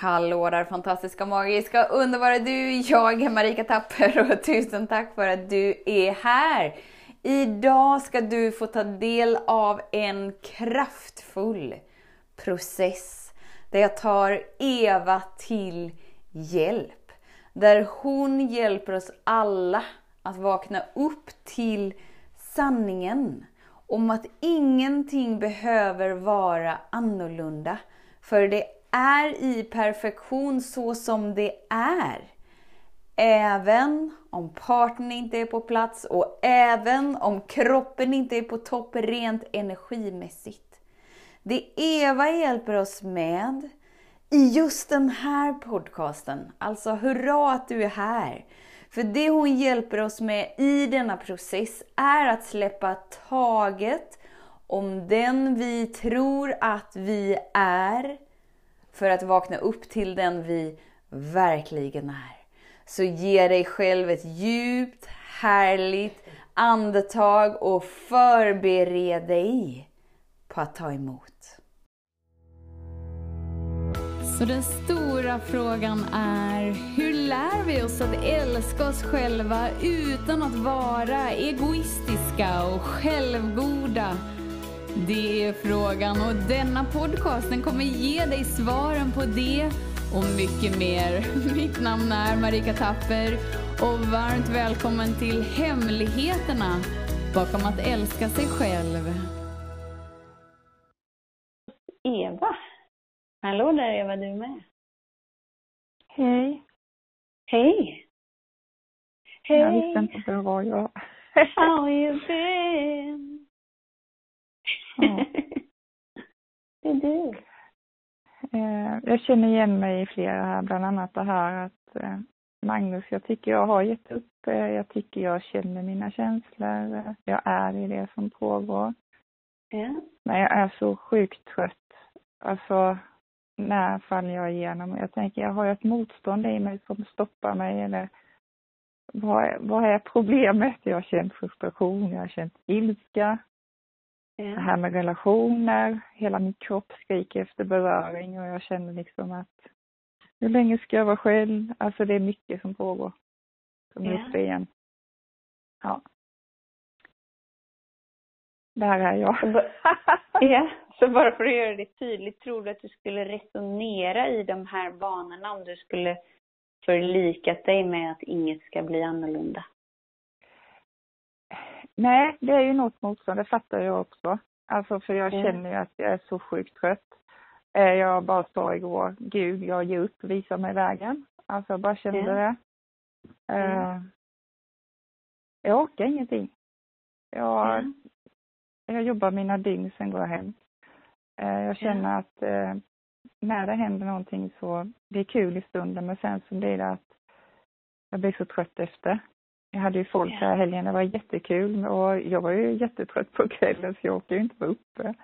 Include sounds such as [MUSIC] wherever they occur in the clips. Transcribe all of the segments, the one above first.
Hallå där fantastiska, magiska, underbara du! Jag är Marika Tapper och [LAUGHS] tusen tack för att du är här! Idag ska du få ta del av en kraftfull process där jag tar Eva till hjälp. Där hon hjälper oss alla att vakna upp till sanningen om att ingenting behöver vara annorlunda. För det är i perfektion så som det är. Även om partnern inte är på plats och även om kroppen inte är på topp rent energimässigt. Det Eva hjälper oss med i just den här podcasten, alltså hurra att du är här. För det hon hjälper oss med i denna process är att släppa taget om den vi tror att vi är för att vakna upp till den vi verkligen är. Så ge dig själv ett djupt, härligt andetag och förbered dig på att ta emot. Så den stora frågan är, hur lär vi oss att älska oss själva utan att vara egoistiska och självgoda? Det är frågan och denna podcasten kommer ge dig svaren på det och mycket mer. [LAUGHS] Mitt namn är Marika Tapper och varmt välkommen till Hemligheterna bakom att älska sig själv. Eva. Hallå där Eva, du med? Hej. Hej. Hej. Jag visste inte att det var jag. How you been? Ja. [LAUGHS] det är du. Eh, Jag känner igen mig i flera här, bland annat det här att eh, Magnus, jag tycker jag har gett upp. eh, Jag tycker jag känner mina känslor. Jag är i det som pågår. Ja. Men jag är så sjukt trött. Alltså, när faller jag igenom? Jag tänker, jag har ju ett motstånd i mig som stoppar mig eller vad är, vad är problemet? Jag har känt frustration, jag har känt ilska. Det Ja. här med relationer, hela min kropp skriker efter beröring och jag känner liksom att hur länge ska jag vara själv? Alltså det är mycket som pågår. Som är uppe igen. Ja. Där är jag. [LAUGHS] Ja, så bara för att göra det tydligt, tror du att du skulle resonera i de här banorna om du skulle förlikat dig med att inget ska bli annorlunda? Nej, det är ju något motstånd, det fattar jag också. Alltså för jag Ja. känner ju att jag är så sjukt trött. Eh, Jag bara sa igår, gud jag ger upp, visa mig vägen. Alltså jag bara kände Ja. det. Ja. Jag orkar ingenting. Jag, Ja. jag jobbar mina dygn, sen går jag hem. Eh, Jag känner att eh, när det händer någonting så, det är kul i stunden men sen så blir det att jag blir så trött efter. Jag hade ju folk här helgen, det var jättekul och jag var ju jättetrött på kvällen så jag orkade ju inte vara uppe.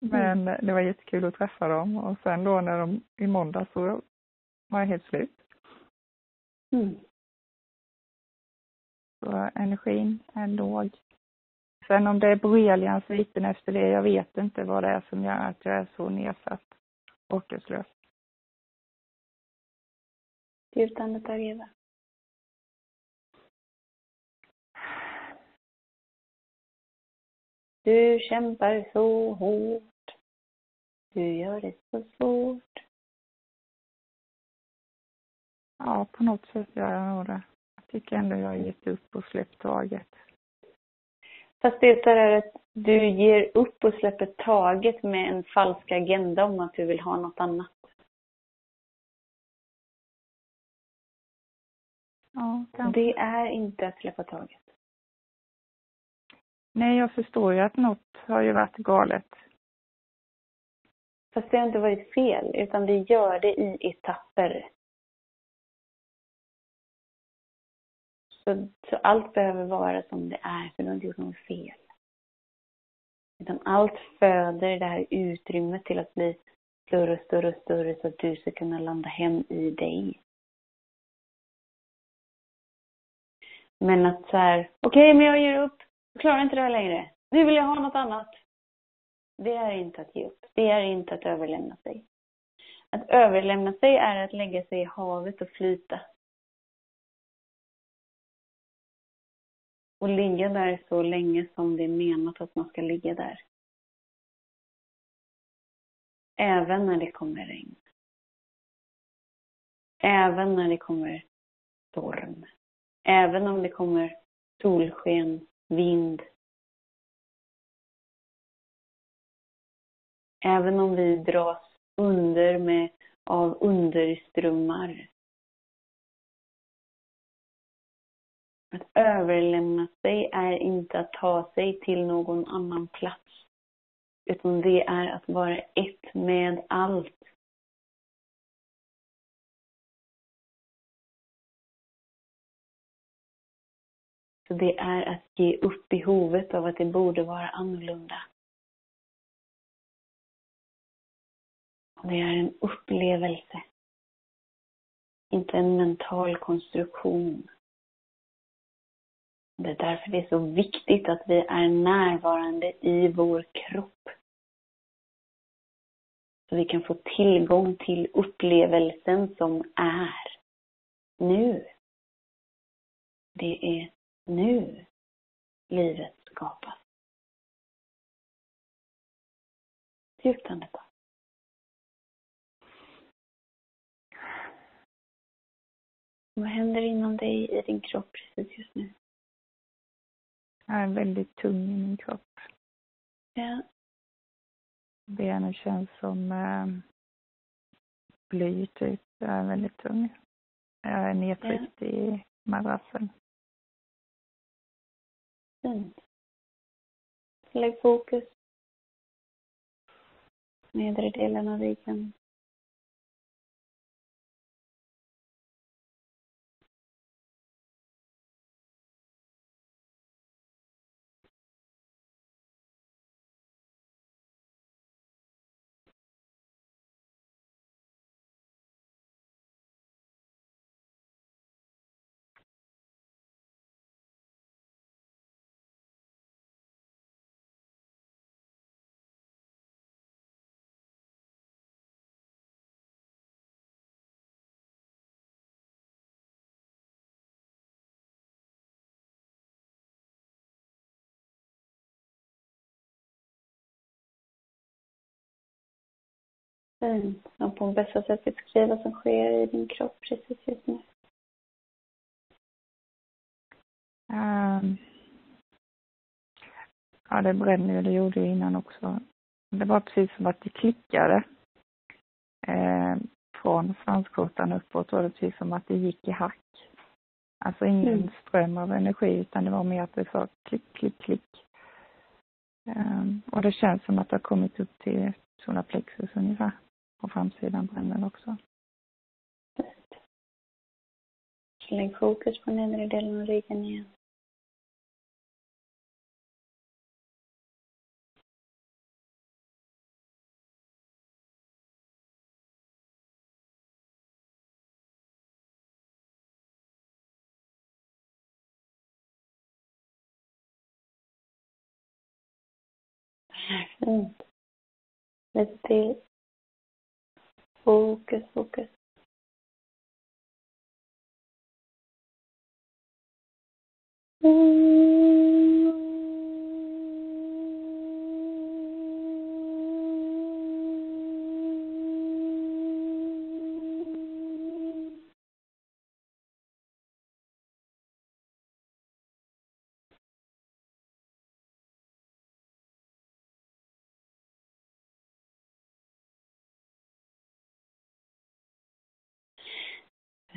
Men det var jättekul att träffa dem och sen då när de, i måndag så var jag helt slut. Mm. Så energin är låg. Sen om det är borrelians sviten efter det, jag vet inte vad det är som gör att jag är så nedsatt. Orkeslös. Djupt andetag Eva. Du kämpar så hårt. Du gör det så svårt. Ja, på något sätt gör jag nog det. Jag tycker ändå jag har gett upp och släppt taget. Fast det är att du ger upp och släpper taget med en falsk agenda om att du vill ha något annat. Ja. Det är inte att släppa taget. Nej, jag förstår ju att något har ju varit galet. Fast det har inte varit fel, utan vi gör det i etapper. Så, så allt behöver vara som det är, för du har inte gjort något fel. Utan allt föder det här utrymmet till att bli större och större och större så att du ska kunna landa hem i dig. Men att så här, okej men jag ger upp, jag klarar inte det här längre. Nu vill jag ha något annat. Det är inte att ge upp. Det är inte att överlämna sig. Att överlämna sig är att lägga sig i havet och flyta. Och ligga där så länge som det är menat att man ska ligga där. Även när det kommer regn. Även när det kommer storm. Även om det kommer solsken, vind. Även om vi dras under med, av underströmmar. Att överlämna sig är inte att ta sig till någon annan plats. Utan det är att vara ett med allt. Så det är att ge upp behovet av att det borde vara annorlunda. Och det är en upplevelse. Inte en mental konstruktion. Det är därför det är så viktigt att vi är närvarande i vår kropp. Så vi kan få tillgång till upplevelsen som är nu. Det är nu livet skapas. Djupt andetag. Vad händer inom dig i din kropp precis just nu? Jag är väldigt tung i min kropp. Ja. Benen känns som eh, bly typ. Jag är väldigt tung. Jag är nedtryckt i madrassen. Fint. Lägg fokus. Nedre delen av ryggen. Fint. Och på bästa sätt beskriva vad som sker i din kropp precis just nu. Um, ja, det bränner ju. Det gjorde det innan också. Det var precis som att det klickade. Eh, från svanskotan uppåt var det precis som att det gick i hack. Alltså ingen mm. ström av energi utan det var mer att det sa klick, klick, klick. Um, och det känns som att det har kommit upp till solarplexus ungefär. På framsidan på händerna också. Lägg fokus på nedre delen av ryggen igen. Fint. Lite till. Fokus,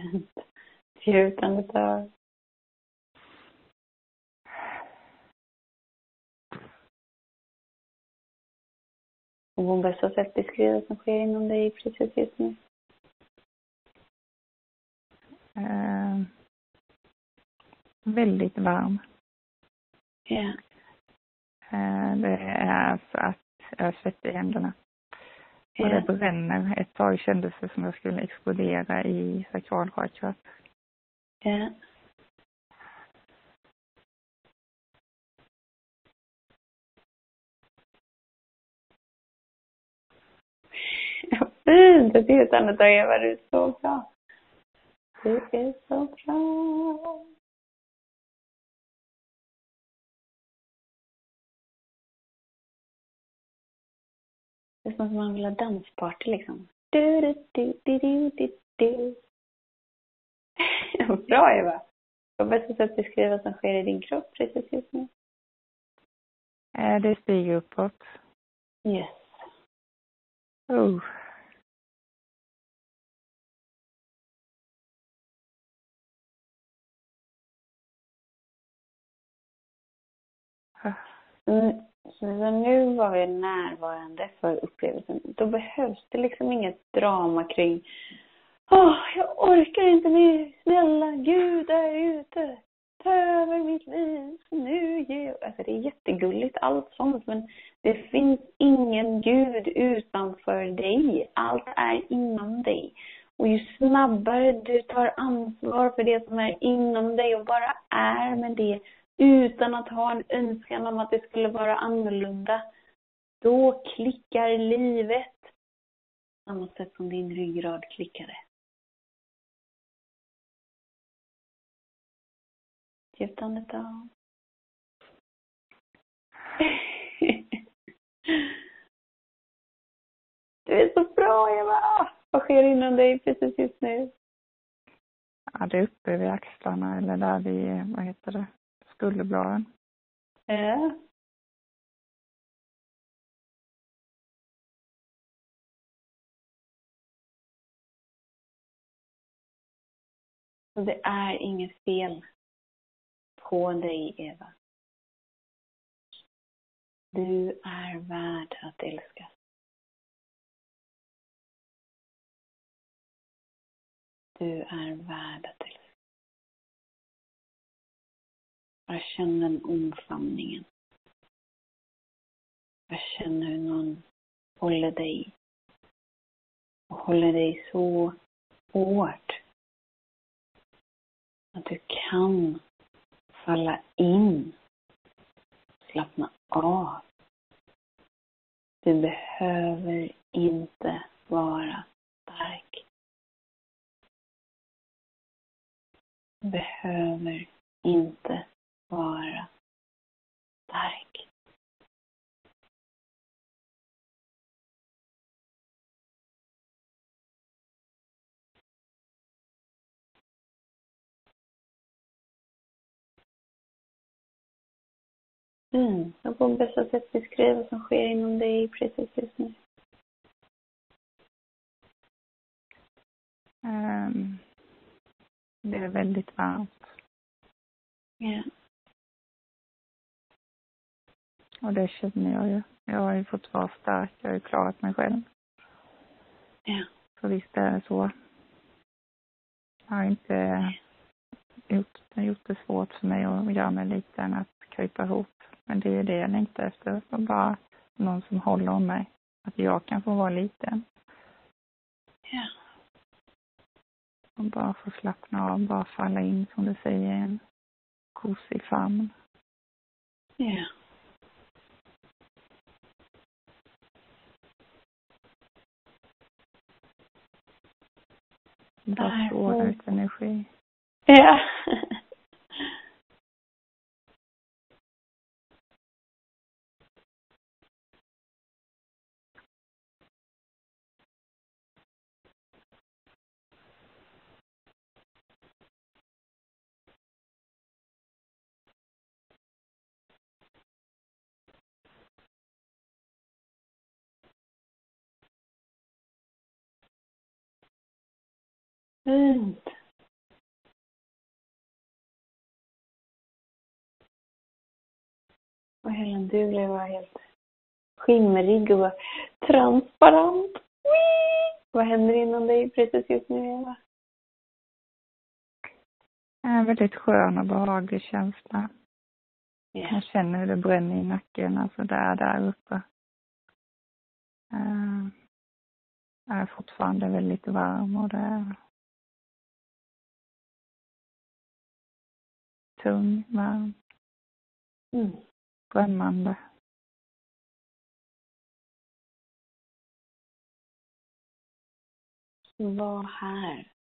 [LAUGHS] fokus. Djupt andetag. Och på bästa sätt beskriva vad som sker inom dig precis just nu. Uh, väldigt varm. Ja. Yeah. Uh, det är så att jag har svett i händerna. Och det bränner. Ett tag kändes det som jag skulle explodera i sakralchakrat. Ja. fint! Ett andetag, Eva. Du är så bra. Du är så bra. Det är som att man vill ha dansparty liksom. Du, du, du, du, du, du, du. [LAUGHS] Bra Eva! På bästa sätt beskriva vad som sker i din kropp precis just nu. Eh, Det stiger uppåt. Yes. Oh. Mm, så nu var vi närvarande för upplevelsen. Då behövs det liksom inget drama kring Åh, jag orkar inte mer. Snälla Gud är ute. Ta över mitt liv. Nu ger jag... Alltså det är jättegulligt allt sånt men det finns ingen Gud utanför dig. Allt är inom dig. Och ju snabbare du tar ansvar för det som är inom dig och bara är med det utan att ha en önskan om att det skulle vara annorlunda. Då klickar livet. På samma sätt som din ryggrad klickade. Djupt andetag. Du är så bra Eva! Vad sker inom dig precis just nu? Ja, det är uppe vid axlarna eller där vid, vad heter det, skulderbladen. Äh. Så det är inget fel på dig, Eva. Du är värd att älskas. Du är värd att älskas. Jag känner den omfamningen. Jag känner hur någon håller dig och håller dig så hårt att du kan falla in, slappna av. Du behöver inte vara stark. Du behöver inte vara stark. Mm. Jag på bästa sätt beskriva vad som sker inom dig precis just nu. Ehm, Det är väldigt varmt Ja. Och det känner jag ju. Jag har ju fått vara stark, jag har ju klarat mig själv. Ja. Så visst är det så. Jag har inte gjort, gjort det svårt för mig att göra mig liten, att krypa ihop. Men det är det jag längtar efter. Och bara någon som håller om mig. Att jag kan få vara liten. Ja. Och bara få slappna av, bara falla in som du säger i en kosig famn. Ja. Bara Där. stråla ut energi. Ja. [LAUGHS] Fint. Och hela du blev bara helt skimrig och bara transparent. Whee! Vad händer inom dig precis just nu, Eva? En väldigt skön och behaglig känsla. Ja. Jag känner hur det bränner i nacken, alltså där, där uppe. Eh, Jag är fortfarande väldigt varm och det tung, varm, Mm. drömmande. Var här.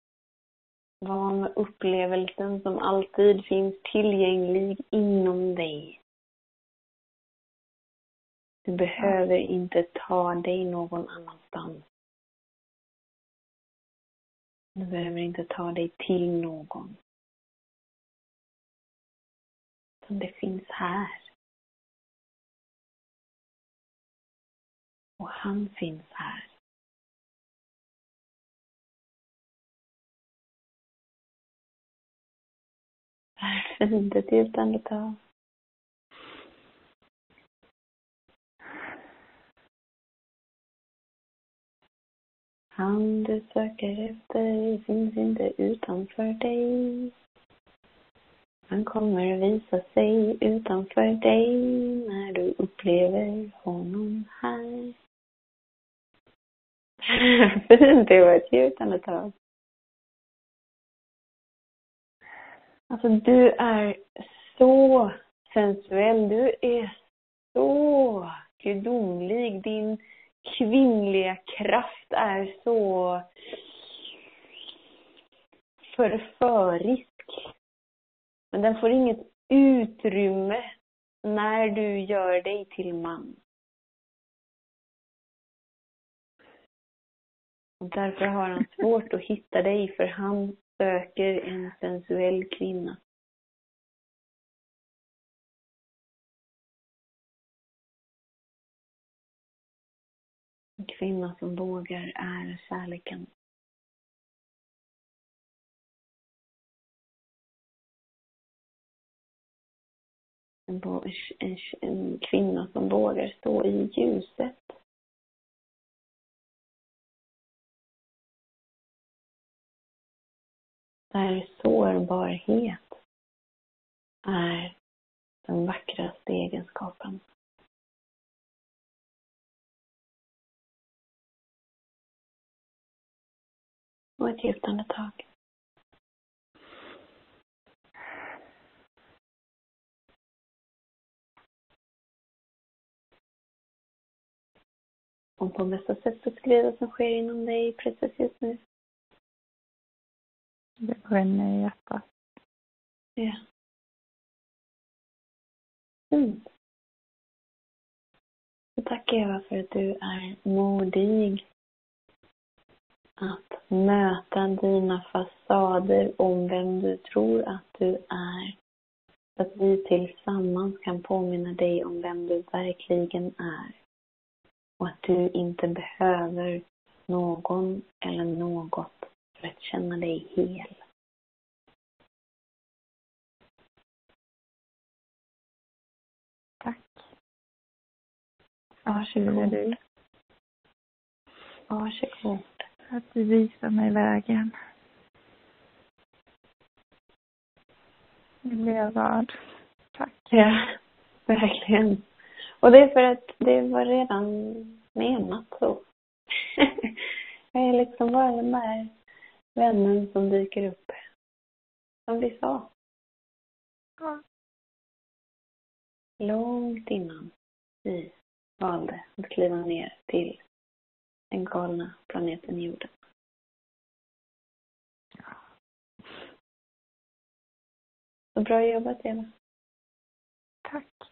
Var med upplevelsen som alltid finns tillgänglig inom dig. Du behöver inte ta dig någon annanstans. Du behöver inte ta dig till någon som det finns här. Och han finns här. Varför inte ett djupt andetag. Han du söker efter finns inte utanför dig. Han kommer visa sig utanför dig när du upplever honom här. [LAUGHS] Fint, det var ett djupt andetag. Alltså du är så sensuell, du är så gudomlig. Din kvinnliga kraft är så förförisk. Men den får inget utrymme när du gör dig till man. Och därför har han svårt att hitta dig, för han söker en sensuell kvinna. En kvinna som vågar är kärleken. En, en, en kvinna som vågar stå i ljuset. Där sårbarhet är den vackraste egenskapen. Och ett djupt andetag. Om på bästa sätt beskriva vad som sker inom dig precis just nu. Det bränner i hjärtat. Ja. Fint. Så tack Eva för att du är modig att möta dina fasader om vem du tror att du är. Så att vi tillsammans kan påminna dig om vem du verkligen är. Och att du inte behöver någon eller något för att känna dig hel. Tack. Varsågod. du. Varsågod. Att du visar mig vägen. Nu blir jag rörd. Tack. Ja, verkligen. Och det är för att det var redan menat så. [LAUGHS] jag är liksom bara den där vännen som dyker upp. Som vi sa. Ja. Långt innan vi valde att kliva ner till den galna planeten jorden. Så bra jobbat, Eva. Tack.